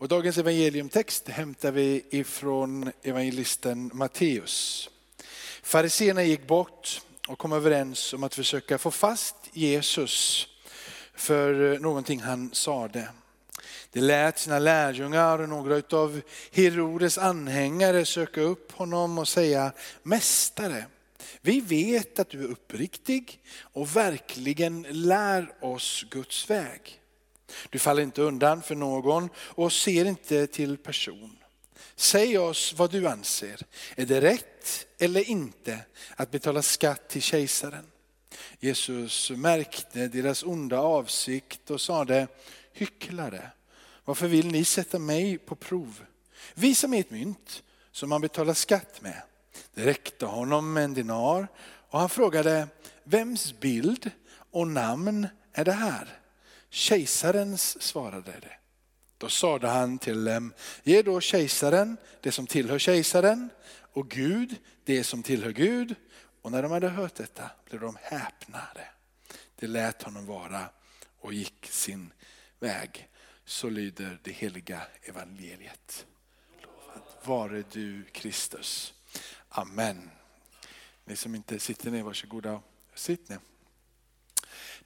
Och dagens evangeliumtext hämtar vi ifrån evangelisten Matteus. Fariséerna gick bort och kom överens om att försöka få fast Jesus för någonting han sade. Det lät sina lärjungar och några av Herodes anhängare söka upp honom och säga, Mästare, vi vet att du är uppriktig och verkligen lär oss Guds väg. Du faller inte undan för någon och ser inte till person. Säg oss vad du anser. Är det rätt eller inte att betala skatt till kejsaren? Jesus märkte deras onda avsikt och sade, hycklare, varför vill ni sätta mig på prov? Visa mig ett mynt som man betalar skatt med. Det räckte honom en dinar och han frågade, vems bild och namn är det här? Kejsarens svarade det. Då sade han till dem, ge då kejsaren det som tillhör kejsaren och Gud det som tillhör Gud. Och när de hade hört detta blev de häpnade. Det lät honom vara och gick sin väg. Så lyder det heliga evangeliet. Lovad vare du Kristus. Amen. Ni som inte sitter ner, varsågoda och sitt ner.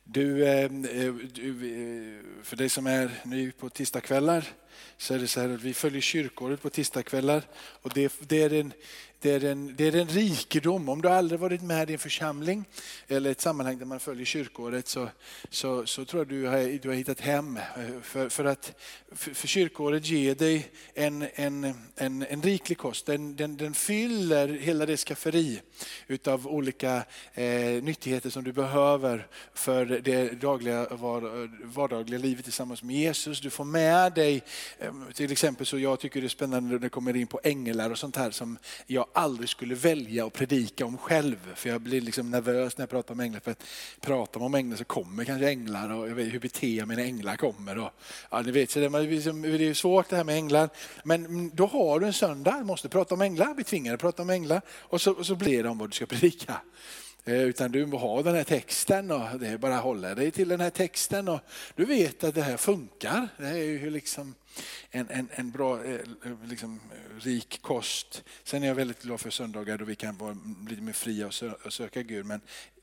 Du, eh, eh, du, eh, för dig som är ny på tisdagskvällar så är det så här att vi följer kyrkåret på tisdagskvällar och det, det, är en, det, är en, det är en rikedom. Om du aldrig varit med i en församling eller ett sammanhang där man följer kyrkåret så, så, så tror jag du har, du har hittat hem. För, för att för, för kyrkåret ger dig en, en, en, en riklig kost. Den, den, den fyller hela det skafferi utav olika eh, nyttigheter som du behöver för det dagliga, vardagliga livet tillsammans med Jesus. Du får med dig Ehm, till exempel så jag tycker det är spännande när det kommer in på änglar och sånt här som jag aldrig skulle välja att predika om själv. För jag blir liksom nervös när jag pratar om änglar. För att pratar man om änglar så kommer kanske änglar och jag vet hur beter jag mig när änglar kommer. Och, ja, ni vet, så det, liksom, det är svårt det här med änglar. Men då har du en söndag, du måste prata om änglar. bli tvingar att prata om änglar och så, och så blir det om vad du ska predika. Eh, utan du har den här texten och det är bara att hålla dig till den här texten och du vet att det här funkar. Det här är ju liksom en, en, en bra, eh, liksom, rik kost. Sen är jag väldigt glad för söndagar då vi kan vara lite mer fria och söka Gud. Men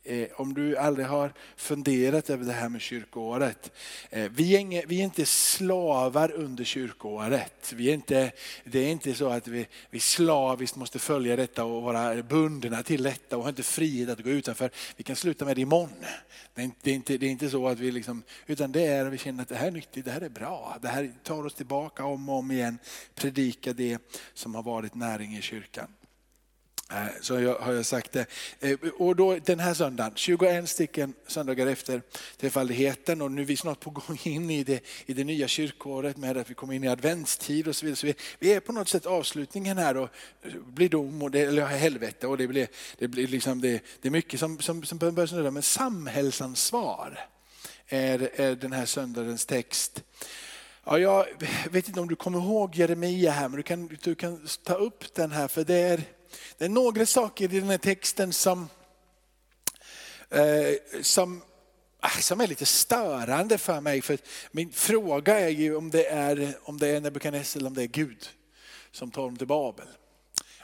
Eh, om du aldrig har funderat över det här med kyrkoåret. Eh, vi, är inga, vi är inte slavar under kyrkoåret. Vi är inte, det är inte så att vi, vi slaviskt måste följa detta och vara bundna till detta och har inte frihet att gå utanför. Vi kan sluta med det imorgon. Det är inte, det är inte, det är inte så att vi liksom, utan det är att vi känner att det här är nyttigt, det här är bra. Det här tar oss tillbaka om och om igen. Predika det som har varit näring i kyrkan. Eh, så så har jag sagt det. Eh, och då, den här söndagen, 21 stycken söndagar efter trefaldigheten och nu är vi snart på gång in i det, i det nya kyrkåret med att vi kommer in i adventstid och så vidare. Så vi, vi är på något sätt avslutningen här och blir dom och det, eller helvete och det blir, det blir liksom det, det är mycket som, som, som börjar snurra. Men samhällsansvar är, är den här söndagens text. Ja, jag vet inte om du kommer ihåg Jeremia här, men du kan, du kan ta upp den här för det är det är några saker i den här texten som, eh, som, ah, som är lite störande för mig. För min fråga är ju om det är, om det är Nebukadnessar eller om det är Gud som tar dem till Babel.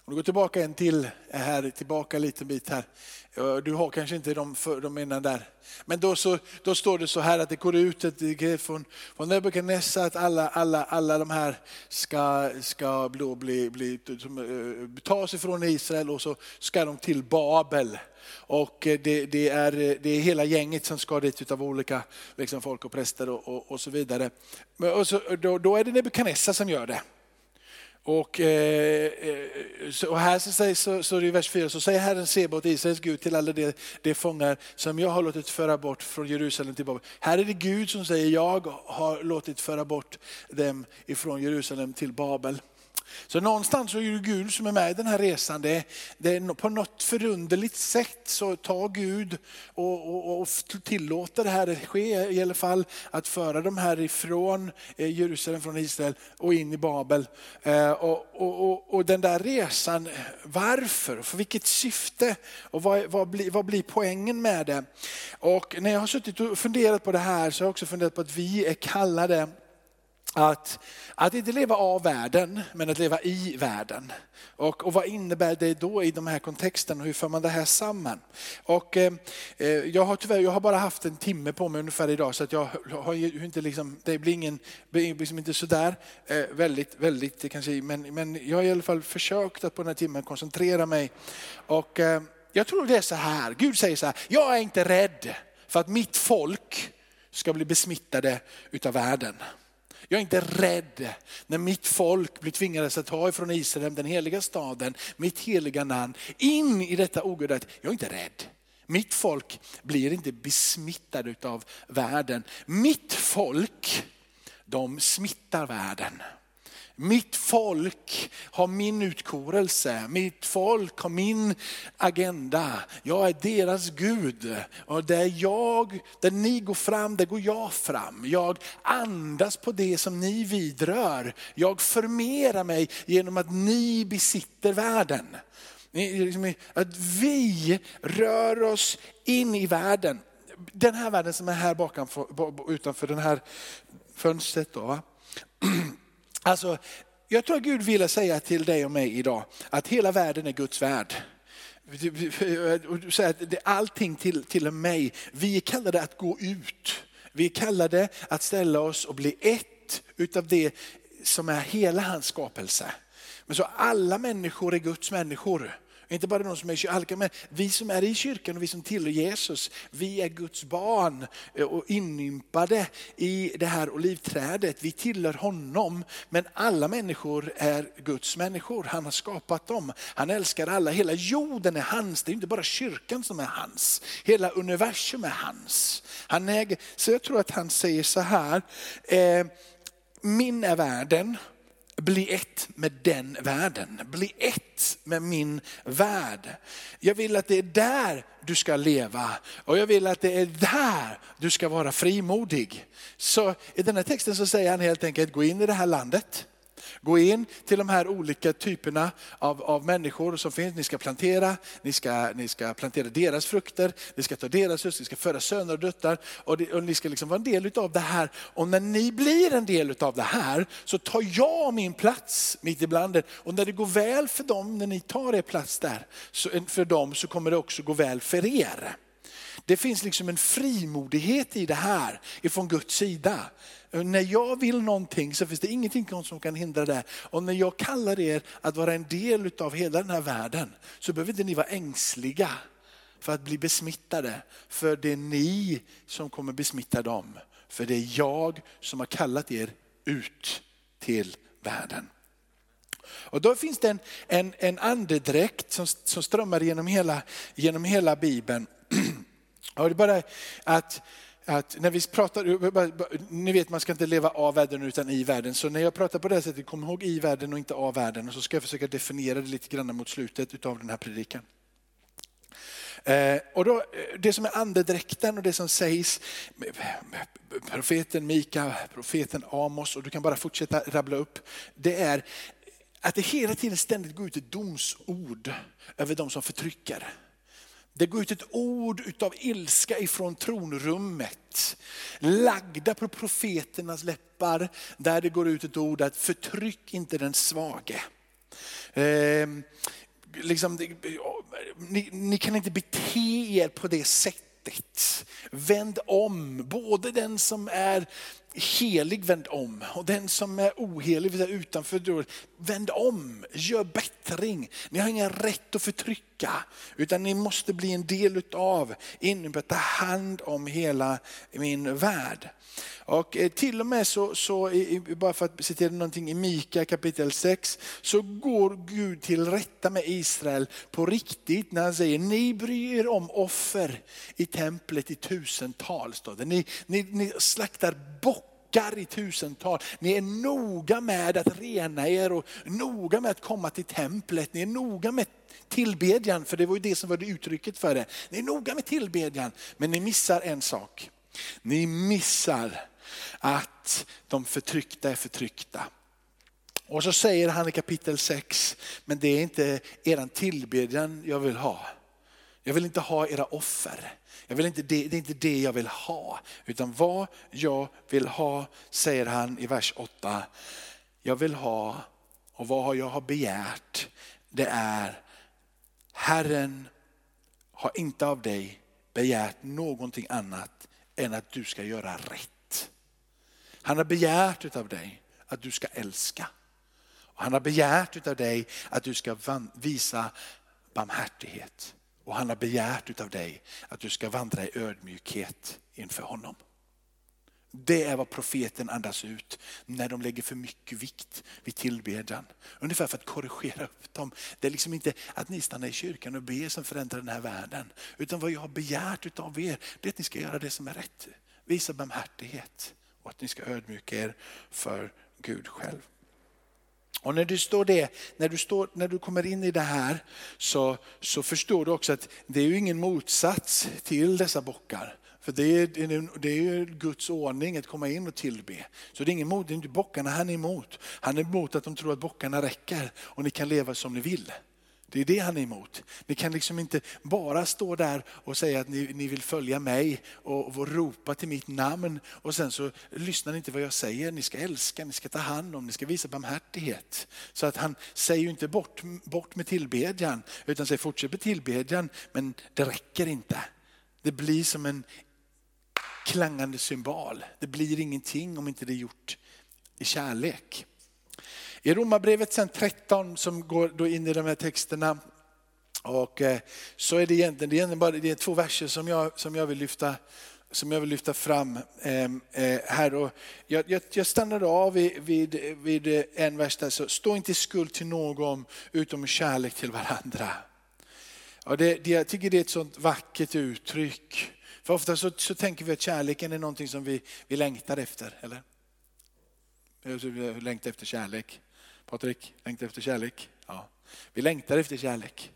Om du går tillbaka en till, eh, här, tillbaka lite bit här. Du har kanske inte de, för, de innan där. Men då, så, då står det så här att det går ut ett grepp från, från Nebukadnessar att alla, alla, alla de här ska, ska bli, bli, bli, eh, tas ifrån Israel och så ska de till Babel. Och eh, det, det, är, det är hela gänget som ska dit utav olika liksom folk och präster och, och, och så vidare. Och så, då, då är det Nebukadnessar som gör det. Och, eh, eh och här så, säger, så, så i vers 4, så säger Herren Sebaot, Israels Gud, till alla de, de fångar som jag har låtit föra bort från Jerusalem till Babel. Här är det Gud som säger, jag har låtit föra bort dem ifrån Jerusalem till Babel. Så någonstans så är det Gud som är med i den här resan. Det, det är på något förunderligt sätt så tar Gud och, och, och tillåter det här ske i alla fall. Att föra de här ifrån eh, Jerusalem, från Israel och in i Babel. Eh, och, och, och den där resan, varför? För vilket syfte? Och vad, vad, blir, vad blir poängen med det? Och när jag har suttit och funderat på det här så har jag också funderat på att vi är kallade att, att inte leva av världen, men att leva i världen. Och, och vad innebär det då i de här kontexterna? Hur för man det här samman? Och, eh, eh jag, har tyvärr, jag har bara haft en timme på mig ungefär idag så att jag har inte liksom, det blir, ingen, blir liksom inte sådär eh, väldigt, väldigt kanske, men, men jag har i alla fall försökt att på den här timmen koncentrera mig. Och, eh, jag tror det är så här, Gud säger så här, jag är inte rädd för att mitt folk ska bli besmittade utav världen. Jag är inte rädd när mitt folk blir tvingade att ta ifrån Israel, den heliga staden, mitt heliga namn, in i detta ogudat. Jag är inte rädd. Mitt folk blir inte besmittade av världen. Mitt folk, de smittar världen. Mitt folk har min utkorelse, mitt folk har min agenda. Jag är deras Gud. Och där, jag, där ni går fram, där går jag fram. Jag andas på det som ni vidrör. Jag förmerar mig genom att ni besitter världen. Liksom, att vi rör oss in i världen. Den här världen som är här bakom, utanför det här fönstret. Då, Alltså, jag tror att Gud ville säga till dig och mig idag att hela världen är Guds värld. Allting till, till mig, vi är kallade att gå ut. Vi är kallade att ställa oss och bli ett utav det som är hela hans skapelse. Men så alla människor är Guds människor. Inte bara de som är i kyrkan, men vi som är i kyrkan och vi som tillhör Jesus, vi är Guds barn eh, och inympade i det här olivträdet. Vi tillhör honom, men alla människor är Guds människor. Han har skapat dem. Han älskar alla. Hela jorden är hans. Det är inte bara kyrkan som är hans. Hela universum är hans. Han äger, så jag tror att han säger så här, eh, min är världen bli ett med den världen. Bli ett med min värld. Jag vill att det är där du ska leva och jag vill att det är där du ska vara frimodig. Så i den här texten så säger han helt enkelt, gå in i det här landet. Gå in till de här olika typerna av, av människor som finns. Ni ska plantera, ni ska, ni ska plantera deras frukter, ni ska ta deras hus, ni ska föda söner och döttrar och, det, och ni ska liksom vara en del av det här. Och när ni blir en del av det här så tar jag min plats mitt ibland er. Och när det går väl för dem, när ni tar er plats där, så, för dem så kommer det också gå väl för er. Det finns liksom en frimodighet i det här ifrån Guds sida. När jag vill någonting så finns det ingenting som kan hindra det. Och när jag kallar er att vara en del av hela den här världen så behöver inte ni vara ängsliga för att bli besmittade. För det är ni som kommer besmitta dem. För det är jag som har kallat er ut till världen. Och då finns det en, en, en andedräkt som, som strömmar genom hela, genom hela Bibeln. Och det är bara att att när vi pratar, ni vet man ska inte leva av världen utan i världen. Så när jag pratar på det här sättet, kom ihåg i världen och inte av världen. Och så ska jag försöka definiera det lite grann mot slutet av den här predikan. Eh, och då, eh, det som är andedräkten och det som sägs, profeten Mika, profeten Amos och du kan bara fortsätta rabbla upp. Det är att det hela tiden ständigt går ut ett domsord över de som förtrycker. Det går ut ett ord utav ilska ifrån tronrummet. Lagda på profeternas läppar där det går ut ett ord att förtryck inte den svage. Eh, liksom, ni, ni kan inte bete er på det sättet. Vänd om, både den som är helig vänd om och den som är ohelig, utanför, vänd om, gör bättring. Ni har ingen rätt att förtrycka utan ni måste bli en del utav, innebär ta hand om hela min värld. Och eh, till och med så, så bara för att citera någonting i Mika kapitel 6, så går Gud till rätta med Israel på riktigt när han säger, ni bryr er om offer i templet i tusental. Ni, ni, ni slaktar bockar i tusental. Ni är noga med att rena er och noga med att komma till templet. Ni är noga med tillbedjan, för det var ju det som var det uttrycket för det. Ni är noga med tillbedjan, men ni missar en sak. Ni missar att de förtryckta är förtryckta. Och så säger han i kapitel 6, men det är inte eran tillbedjan jag vill ha. Jag vill inte ha era offer. Jag vill inte, det, det är inte det jag vill ha. Utan vad jag vill ha, säger han i vers 8. Jag vill ha, och vad jag har begärt, det är Herren har inte av dig begärt någonting annat än att du ska göra rätt. Han har begärt av dig att du ska älska. Och han har begärt av dig att du ska visa barmhärtighet. Och han har begärt utav dig att du ska vandra i ödmjukhet inför honom. Det är vad profeten andas ut när de lägger för mycket vikt vid tillbedjan. Ungefär för att korrigera upp dem. Det är liksom inte att ni stannar i kyrkan och ber som förändrar den här världen. Utan vad jag har begärt utav er, det är att ni ska göra det som är rätt. Visa barmhärtighet och att ni ska ödmjuka er för Gud själv. Och när du, står det, när, du står, när du kommer in i det här så, så förstår du också att det är ju ingen motsats till dessa bockar. För det är, det är Guds ordning att komma in och tillbe. Så det är, ingen mot, det är inte bockarna han är emot. Han är emot att de tror att bockarna räcker och ni kan leva som ni vill. Det är det han är emot. Ni kan liksom inte bara stå där och säga att ni, ni vill följa mig och, och ropa till mitt namn och sen så lyssnar ni inte vad jag säger. Ni ska älska, ni ska ta hand om, ni ska visa barmhärtighet. Så att han säger ju inte bort, bort med tillbedjan utan säger fortsätt med tillbedjan men det räcker inte. Det blir som en klangande symbol. Det blir ingenting om inte det är gjort i kärlek. I Romarbrevet sen 13 som går då in i de här texterna och eh, så är det egentligen, det är bara det är två verser som jag, som jag vill lyfta som jag vill lyfta fram ehm, eh, här. Och jag, jag, jag stannade av vid, vid, vid en vers där, så stå inte i skuld till någon utom kärlek till varandra. Och det, det, jag tycker det är ett sånt vackert uttryck. För ofta så, så tänker vi att kärleken är någonting som vi, vi längtar efter, eller? Jag längtar efter kärlek. Patrik, längtar efter kärlek? Ja. Vi längtar efter kärlek,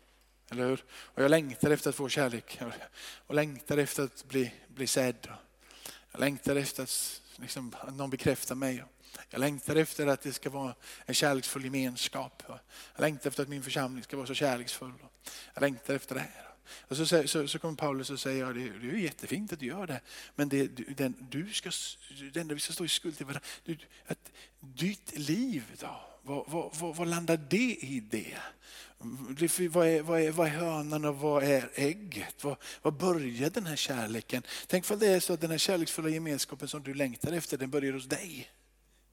eller hur? Och jag längtar efter att få kärlek och längtar efter att bli, bli sedd. Jag längtar efter att, liksom, att någon bekräftar mig. Jag längtar efter att det ska vara en kärleksfull gemenskap. Jag längtar efter att min församling ska vara så kärleksfull. Jag längtar efter det här. Och så, så, så kommer Paulus och säger, ja, det, det är jättefint att du gör det, men det, den, du ska, det enda vi ska stå i skuld till varandra, att ditt liv då, vad, vad, vad, vad landar det i det? Vad är, vad, är, vad är hönan och vad är ägget? Vad, vad börjar den här kärleken? Tänk för det är så att den här kärleksfulla gemenskapen som du längtar efter, den börjar hos dig.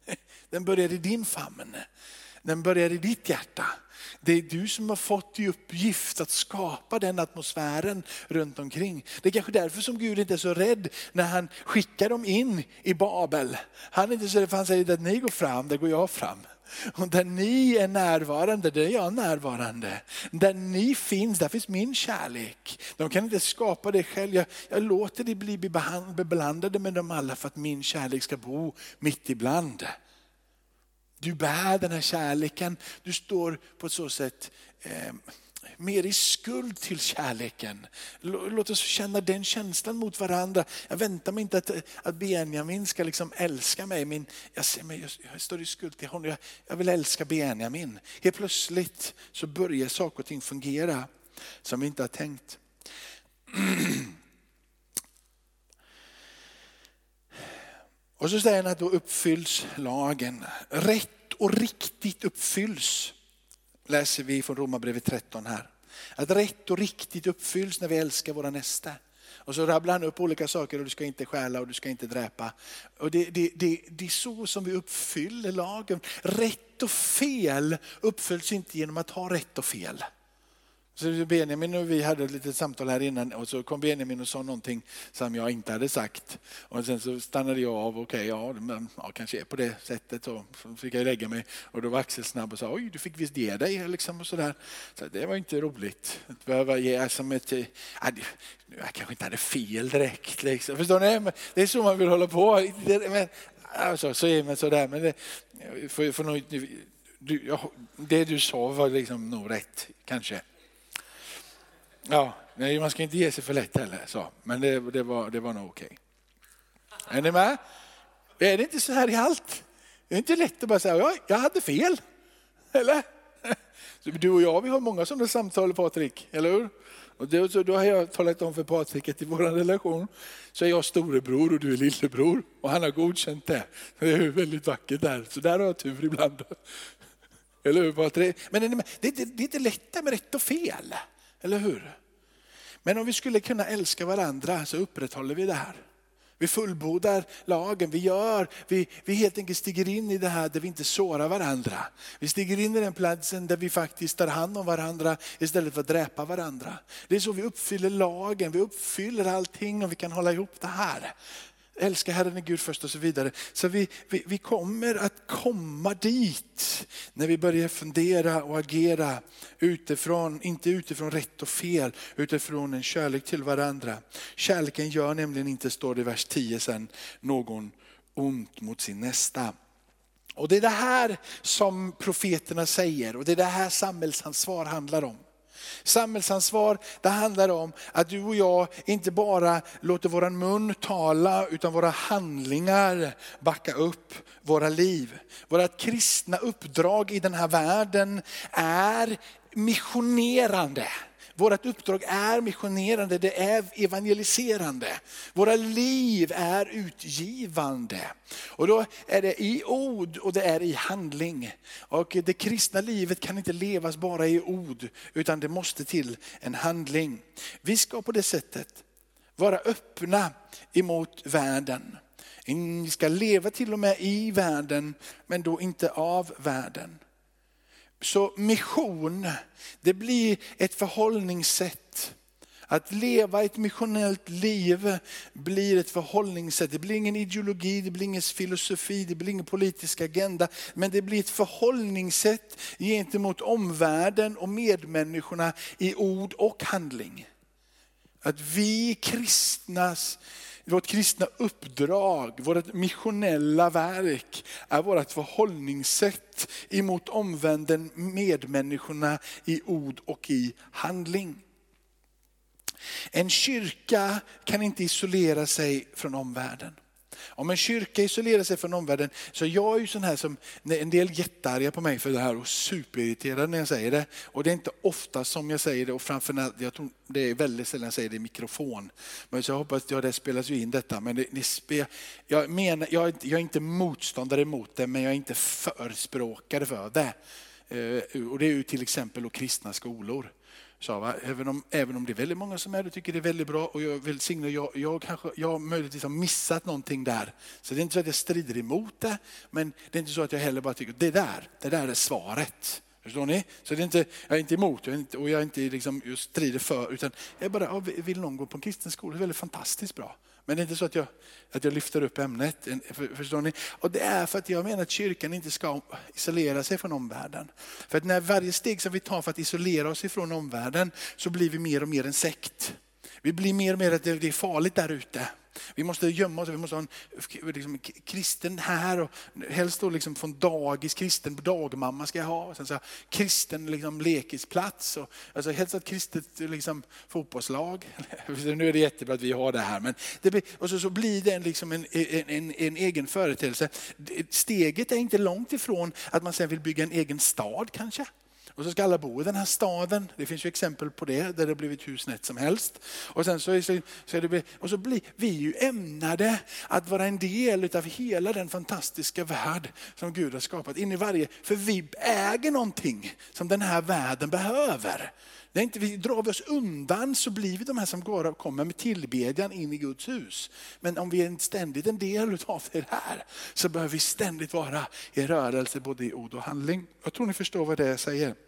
Den börjar i din famn. Den börjar i ditt hjärta. Det är du som har fått i uppgift att skapa den atmosfären runt omkring. Det är kanske därför som Gud inte är så rädd när han skickar dem in i Babel. Han är inte så rädd för han säger att ni går fram, där går jag fram. Och där ni är närvarande, där är jag närvarande. Där ni finns, där finns min kärlek. De kan inte skapa det själv. Jag, jag låter dig bli beblandade med dem alla för att min kärlek ska bo mitt ibland. Du bär den här kärleken, du står på så sätt eh, mer i skuld till kärleken. Låt oss känna den känslan mot varandra. Jag väntar mig inte att, att Benjamin ska liksom älska mig, men jag, ser mig, jag står i skuld till honom. Jag, jag vill älska Benjamin. Helt plötsligt så börjar saker och ting fungera som vi inte har tänkt. Och så säger han att då uppfylls lagen. Rätt och riktigt uppfylls läser vi från Romarbrevet 13 här. Att rätt och riktigt uppfylls när vi älskar våra nästa. Och så rabblar han upp olika saker och du ska inte stjäla och du ska inte dräpa. Och det, det, det, det är så som vi uppfyller lagen. Rätt och fel uppfylls inte genom att ha rätt och fel. Så Benjamin och vi hade ett litet samtal här innan och så kom Benjamin och sa någonting som jag inte hade sagt. Och sen så stannade jag av, okej, okay, ja, ja, kanske är på det sättet. Så fick jag lägga mig och då var Axel snabb och sa, oj, du fick visst ge dig. Liksom, och så där. Så det var inte roligt att behöva ge som ett, eh, ah, jag kanske inte hade fel direkt. Liksom. Förstår ni? det är så man vill hålla på. Men, alltså, så är man sådär. Men det, för, för nog, du, det du sa var liksom nog rätt, kanske. Ja, nej, man ska inte ge sig för lätt heller. Så. Men det, det, var, det var nog okej. Okay. Är ni med? Är det inte så här i allt? Det är inte lätt att bara säga, ja, jag hade fel. Eller? Du och jag, vi har många sådana samtal Patrik, eller hur? Och då, så då har jag talat om för Patrik att i vår relation så är jag storebror och du är lillebror. Och han har godkänt det. Det är väldigt vackert där. Så där har jag tur ibland. Eller hur Patrik? Men det, det, det, det är inte lätt med rätt och fel. Eller hur? Men om vi skulle kunna älska varandra så upprätthåller vi det här. Vi fullbordar lagen, vi gör, vi, vi helt enkelt stiger in i det här där vi inte sårar varandra. Vi stiger in i den platsen där vi faktiskt tar hand om varandra istället för att dräpa varandra. Det är så vi uppfyller lagen, vi uppfyller allting och vi kan hålla ihop det här älska Herren Gud först och så vidare. Så vi, vi, vi kommer att komma dit när vi börjar fundera och agera utifrån, inte utifrån rätt och fel, utifrån en kärlek till varandra. Kärleken gör nämligen inte, står det i vers 10 sen, någon ont mot sin nästa. Och det är det här som profeterna säger och det är det här samhällsansvar handlar om. Samhällsansvar, det handlar om att du och jag inte bara låter våran mun tala, utan våra handlingar backa upp våra liv. Vårat kristna uppdrag i den här världen är missionerande. Vårt uppdrag är missionerande, det är evangeliserande. Våra liv är utgivande. Och då är det i ord och det är i handling. Och det kristna livet kan inte levas bara i ord, utan det måste till en handling. Vi ska på det sättet vara öppna emot världen. Vi ska leva till och med i världen, men då inte av världen. Så mission, det blir ett förhållningssätt. Att leva ett missionellt liv blir ett förhållningssätt. Det blir ingen ideologi, det blir ingen filosofi, det blir ingen politisk agenda. Men det blir ett förhållningssätt gentemot omvärlden och medmänniskorna i ord och handling. Att vi kristnas vårt kristna uppdrag, vårt missionella verk är vårt förhållningssätt emot omvänden medmänniskorna i ord och i handling. En kyrka kan inte isolera sig från omvärlden. Om en kyrka isolerar sig från omvärlden, så jag är ju sån här som, en del jättearga på mig för det här och superirriterad när jag säger det. Och det är inte ofta som jag säger det och framförallt, jag tror det är väldigt sällan jag säger det i mikrofon. Men så jag hoppas att ja, det spelas ju in detta. Men det, det, jag, menar, jag, jag är inte motståndare mot det, men jag är inte förespråkare för det. Eh, och det är ju till exempel kristna skolor sa. va? Även, om, även om det är väldigt många som är det tycker det är väldigt bra och jag välsignar, jag, jag, kanske, jag möjligtvis har missat någonting där. Så det är inte så att jag strider emot det, men det är inte så att jag heller bara tycker det där, det där är svaret. Förstår ni? Så det är inte, jag är inte emot jag är inte, och jag är inte liksom just strider för, utan jag bara, ja, vill någon gå på en kristen skola, det är väldigt fantastiskt bra. Men det är inte så att jag, att jag lyfter upp ämnet. Förstår ni? Och det är för att jag menar att kyrkan inte ska isolera sig från omvärlden. För att när varje steg som vi tar för att isolera oss ifrån omvärlden så blir vi mer och mer en sekt. Vi blir mer och mer att det är farligt där ute. Vi måste gömma oss, vi måste ha en liksom, kristen här och helst då liksom från dagis, kristen dagmamma ska jag ha. Sen så kristen liksom, lekisplats och alltså, helst ett kristet liksom, fotbollslag. nu är det jättebra att vi har det här men det blir, och så, så blir det liksom en, en, en, en egen företeelse. Steget är inte långt ifrån att man sen vill bygga en egen stad kanske. Och så ska alla bo i den här staden. Det finns ju exempel på det, där det har blivit hur snett som helst. Och sen så, så, så, det, och så blir vi ju ämnade att vara en del av hela den fantastiska värld som Gud har skapat. In i varje, för vi äger någonting som den här världen behöver. När inte vi drar vi oss undan så blir vi de här som går och kommer med tillbedjan in i Guds hus. Men om vi är ständigt en del av det här så behöver vi ständigt vara i rörelse både i ord och handling. Jag tror ni förstår vad det är jag säger.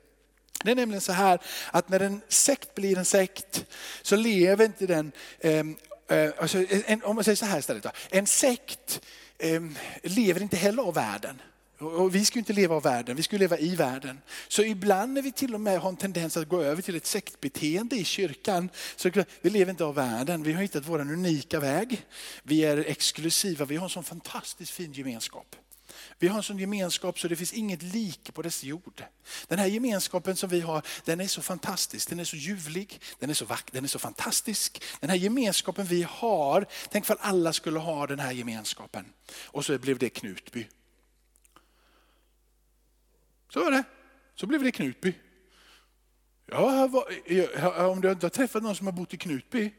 Det är nämligen så här att när en sekt blir en sekt så lever inte den, ehm, eh, alltså en, om man säger så här istället, då, en sekt eh, lever inte heller av världen. Och vi ska inte leva av världen, vi ska leva i världen. Så ibland när vi till och med har en tendens att gå över till ett sektbeteende i kyrkan, så vi lever inte av världen. Vi har hittat vår unika väg. Vi är exklusiva, vi har en sån fantastiskt fin gemenskap. Vi har en sån gemenskap så det finns inget lik på dess jord. Den här gemenskapen som vi har, den är så fantastisk, den är så ljuvlig, den är så vacker, den är så fantastisk. Den här gemenskapen vi har, tänk för alla skulle ha den här gemenskapen. Och så blev det Knutby. Så var det, så blev det Knutby. Ja, om du inte har träffat någon som har bott i Knutby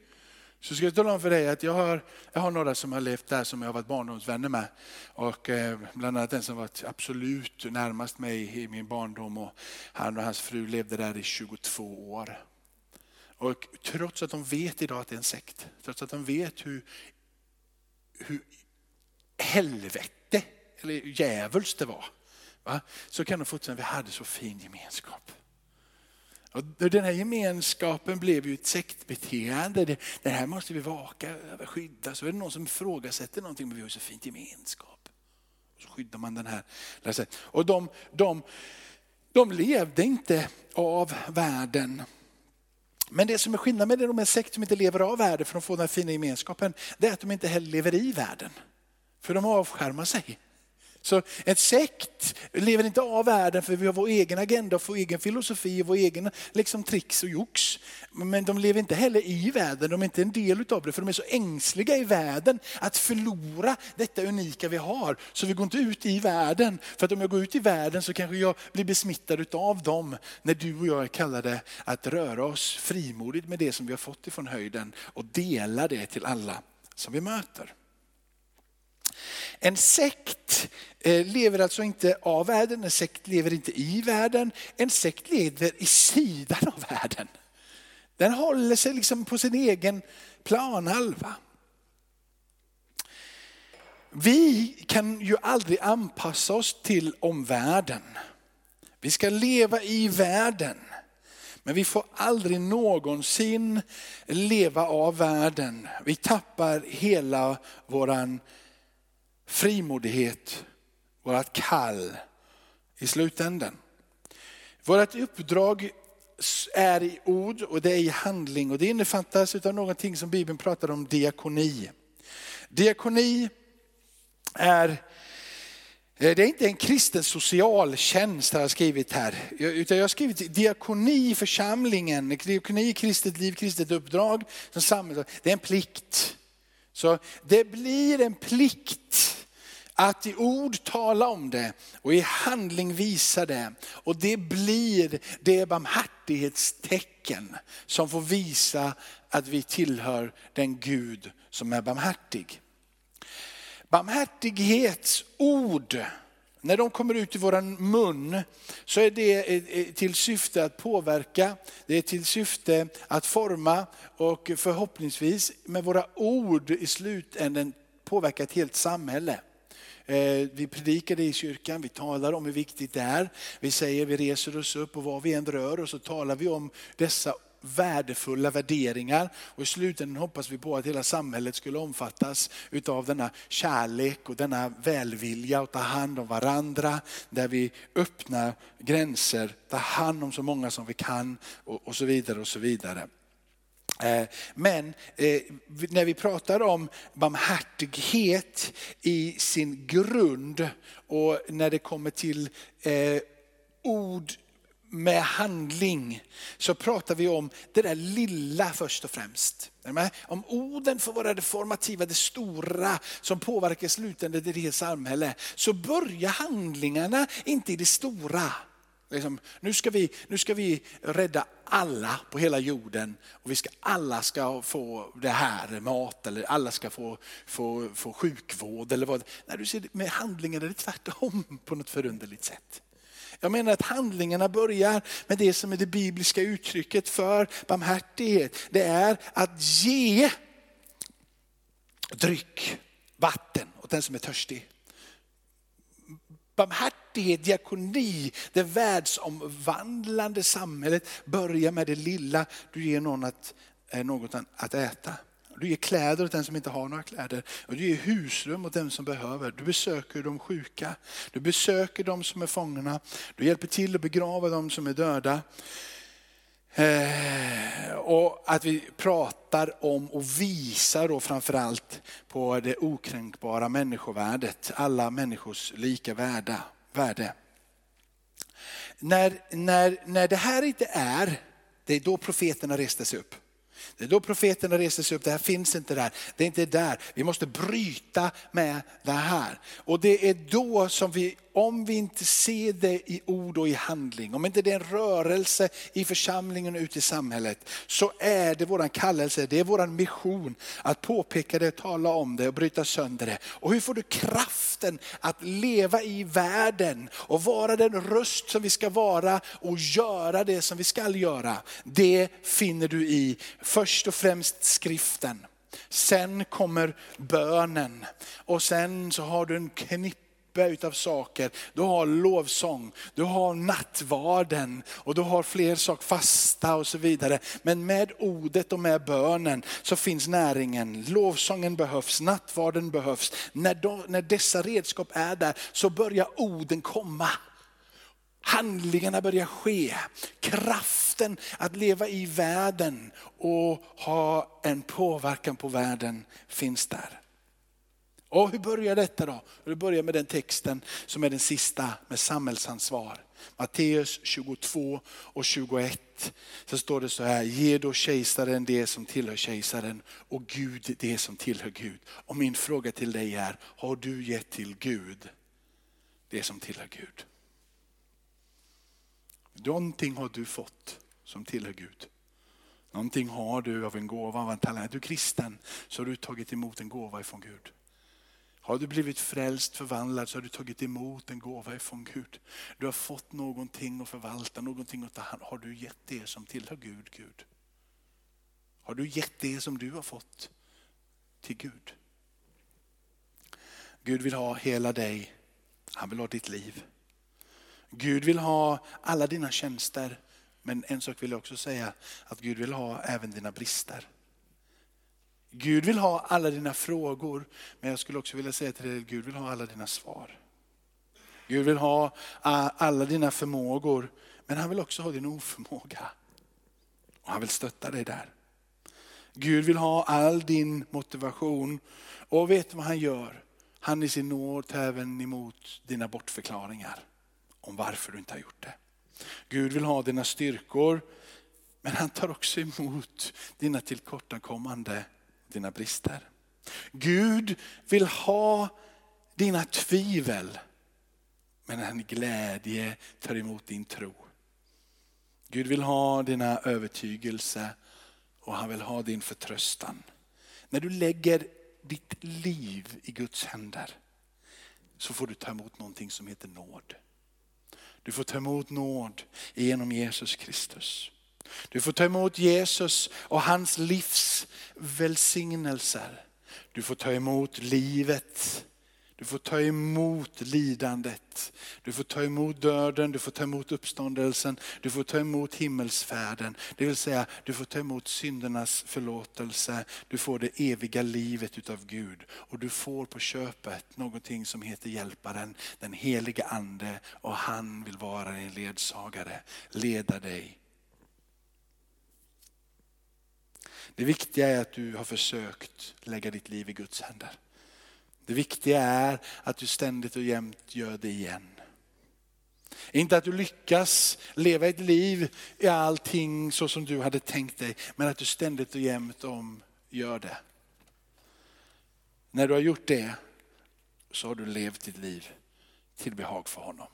så ska jag tala om för dig att jag har, jag har några som har levt där som jag har varit barndomsvänner med. Och eh, bland annat den som varit absolut närmast mig i min barndom. Och han och hans fru levde där i 22 år. Och trots att de vet idag att det är en sekt, trots att de vet hur, hur helvete eller djävulskt det var, va? så kan de fortsätta, vi hade så fin gemenskap. Och den här gemenskapen blev ju ett sektbeteende. Det, det här måste vi vaka över, skydda. Så är det någon som ifrågasätter någonting, men vi har så fint gemenskap. Och så skyddar man den här. Och de, de, de levde inte av världen. Men det som är skillnaden med de här sekt som inte lever av världen för att få den här fina gemenskapen, det är att de inte heller lever i världen. För de avskärmar sig. Så en sekt lever inte av världen för vi har vår egen agenda, vår egen filosofi, vår egen liksom, tricks och jox. Men de lever inte heller i världen, de är inte en del av det för de är så ängsliga i världen att förlora detta unika vi har. Så vi går inte ut i världen, för att om jag går ut i världen så kanske jag blir besmittad av dem när du och jag är kallade att röra oss frimodigt med det som vi har fått ifrån höjden och dela det till alla som vi möter. En sekt eh, lever alltså inte av världen, en sekt lever inte i världen, en sekt lever i sidan av världen. Den håller sig liksom på sin egen planhalva. Vi kan ju aldrig anpassa oss till omvärlden. Vi ska leva i världen. Men vi får aldrig någonsin leva av världen. Vi tappar hela våran frimodighet, vårt kall i slutändan. Vårt uppdrag är i ord och det är i handling och det innefattas av någonting som Bibeln pratar om, diakoni. Diakoni är eh, det är inte en kristen socialtjänst har jag skrivit här, utan jag har skrivit diakoni i församlingen, diakoni i kristet liv, kristet uppdrag. Det är en plikt. Så det blir en plikt att i ord tala om det och i handling visa det. Och det blir det barmhärtighetstecken som får visa att vi tillhör den Gud som är barmhärtig. Barmhärtighetsord, när de kommer ut i våran mun så är det eh, eh, till syfte att påverka, det är till syfte att forma och förhoppningsvis med våra ord i slutändan påverka ett helt samhälle. Eh, vi predikar det i kyrkan, vi talar om hur viktigt det är. Vi säger, vi reser oss upp och var vi än rör oss så talar vi om dessa värdefulla värderingar. Och i slutändan hoppas vi på att hela samhället skulle omfattas utav denna kärlek och denna välvilja och ta hand om varandra. Där vi öppnar gränser, tar hand om så många som vi kan och, och så vidare och så vidare. Eh, men eh, när vi pratar om barmhärtighet i sin grund och när det kommer till eh, ord med handling så pratar vi om det där lilla först och främst. Om orden får vara det formativa, det stora som påverkar slutändan i det samhälle så börjar handlingarna inte i det stora. Liksom, nu, ska vi, nu ska vi rädda alla på hela jorden och vi ska, alla ska få det här, mat eller alla ska få, få, få sjukvård eller vad. När du ser med handlingen är det tvärtom på något förunderligt sätt. Jag menar att handlingarna börjar med det som är det bibliska uttrycket för barmhärtighet. Det är att ge dryck, vatten åt den som är törstig barmhärtighet, diakoni, det världsomvandlande samhället börjar med det lilla. Du ger någon att, eh, något att äta. Du ger kläder åt den som inte har några kläder. Och du ger husrum åt den som behöver. Du besöker de sjuka. Du besöker de som är fångna. Du hjälper till att begrava de som är döda. Eh, och att vi pratar om och visar då framförallt på det okränkbara människovärdet, alla människors lika värda, värde. När, när, när det här inte är, det är då profeterna reste sig upp. Det är då profeterna reste sig upp, det här finns inte där, det är inte där. Vi måste bryta med det här. Och det är då som vi om vi inte ser det i ord och i handling, om inte det är en rörelse i församlingen och ute i samhället, så är det våran kallelse, det är våran mission att påpeka det, tala om det och bryta sönder det. Och hur får du kraften att leva i världen och vara den röst som vi ska vara och göra det som vi ska göra. Det finner du i först och främst skriften. Sen kommer bönen och sen så har du en knippe utav saker. Du har lovsång, du har nattvarden och du har fler saker, fasta och så vidare. Men med ordet och med bönen så finns näringen. Lovsången behövs, nattvarden behövs. När, de, när dessa redskap är där så börjar orden komma. Handlingarna börjar ske. Kraften att leva i världen och ha en påverkan på världen finns där. Och hur börjar detta då? Det börjar med den texten som är den sista med samhällsansvar. Matteus 22 och 21. Så står det så här, ge då kejsaren det som tillhör kejsaren och Gud det som tillhör Gud. Och min fråga till dig är, har du gett till Gud det som tillhör Gud? Någonting har du fått som tillhör Gud. Någonting har du av en gåva, av en talang. Är du kristen så har du tagit emot en gåva ifrån Gud. Har du blivit frälst, förvandlad så har du tagit emot en gåva ifrån Gud. Du har fått någonting att förvalta, någonting att ta hand Har du gett det som tillhör Gud, Gud? Har du gett det som du har fått till Gud? Gud vill ha hela dig. Han vill ha ditt liv. Gud vill ha alla dina tjänster. Men en sak vill jag också säga, att Gud vill ha även dina brister. Gud vill ha alla dina frågor, men jag skulle också vilja säga till dig, att Gud vill ha alla dina svar. Gud vill ha alla dina förmågor, men han vill också ha din oförmåga. Och han vill stötta dig där. Gud vill ha all din motivation. Och vet du vad han gör? Han i sin nåd tar även emot dina bortförklaringar om varför du inte har gjort det. Gud vill ha dina styrkor, men han tar också emot dina tillkortakommande, dina brister. Gud vill ha dina tvivel, men han glädje tar emot din tro. Gud vill ha dina övertygelse och han vill ha din förtröstan. När du lägger ditt liv i Guds händer så får du ta emot någonting som heter nåd. Du får ta emot nåd genom Jesus Kristus. Du får ta emot Jesus och hans livs välsignelser. Du får ta emot livet. Du får ta emot lidandet. Du får ta emot döden, du får ta emot uppståndelsen, du får ta emot himmelsfärden. Det vill säga, du får ta emot syndernas förlåtelse, du får det eviga livet utav Gud. Och du får på köpet någonting som heter hjälparen, den heliga ande. Och han vill vara din ledsagare, leda dig. Det viktiga är att du har försökt lägga ditt liv i Guds händer. Det viktiga är att du ständigt och jämt gör det igen. Inte att du lyckas leva ett liv i allting så som du hade tänkt dig, men att du ständigt och jämt om gör det. När du har gjort det så har du levt ditt liv till behag för honom.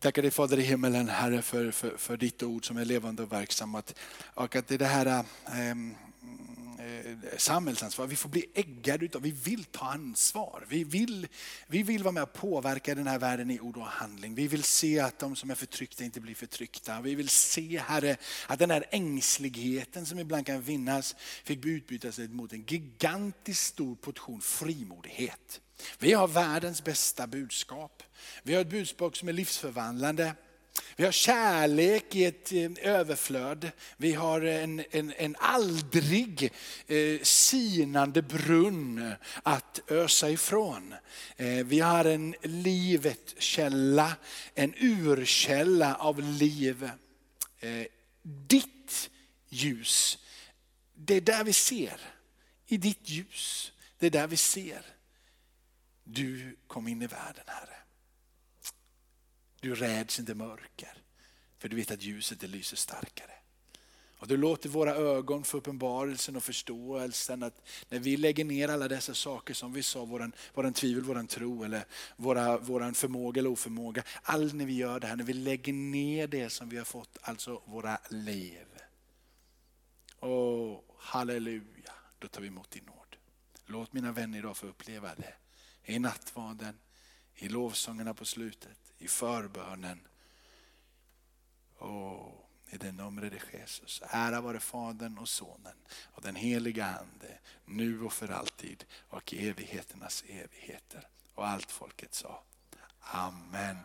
Tackar dig Fader i himmelen Herre för, för, för ditt ord som är levande och verksamt. Och att det här ähm, Eh, samhällsansvar. Vi får bli äggade utav, vi vill ta ansvar. Vi vill, vi vill vara med och påverka den här världen i ord och handling. Vi vill se att de som är förtryckta inte blir förtryckta. Vi vill se Herre, att den här ängsligheten som ibland kan vinnas fick utbytas mot en gigantiskt stor portion frimodighet. Vi har världens bästa budskap. Vi har ett budskap som är livsförvandlande. Vi har kärlek i ett eh, överflöd. Vi har en, en, en aldrig eh, sinande brunn att ösa ifrån. Eh, vi har en livet källa, en urkälla av liv. Eh, ditt ljus, det är där vi ser. I ditt ljus, det är där vi ser. Du kom in i världen Herre. Du räds inte mörker, för du vet att ljuset det lyser starkare. Och du låter våra ögon få uppenbarelsen och förståelsen att när vi lägger ner alla dessa saker som vi sa, våran, våran tvivel, våran tro eller våra, våran förmåga eller oförmåga. Allt när vi gör det här, när vi lägger ner det som vi har fått, alltså våra liv. Åh, halleluja, då tar vi emot din nåd. Låt mina vänner idag få uppleva det. I nattvarden, i lovsångerna på slutet, i förbönen. Oh, i det numret är Jesus. Ära vare Fadern och Sonen och den heliga Ande, nu och för alltid och i evigheternas evigheter. Och allt folket sa. Amen.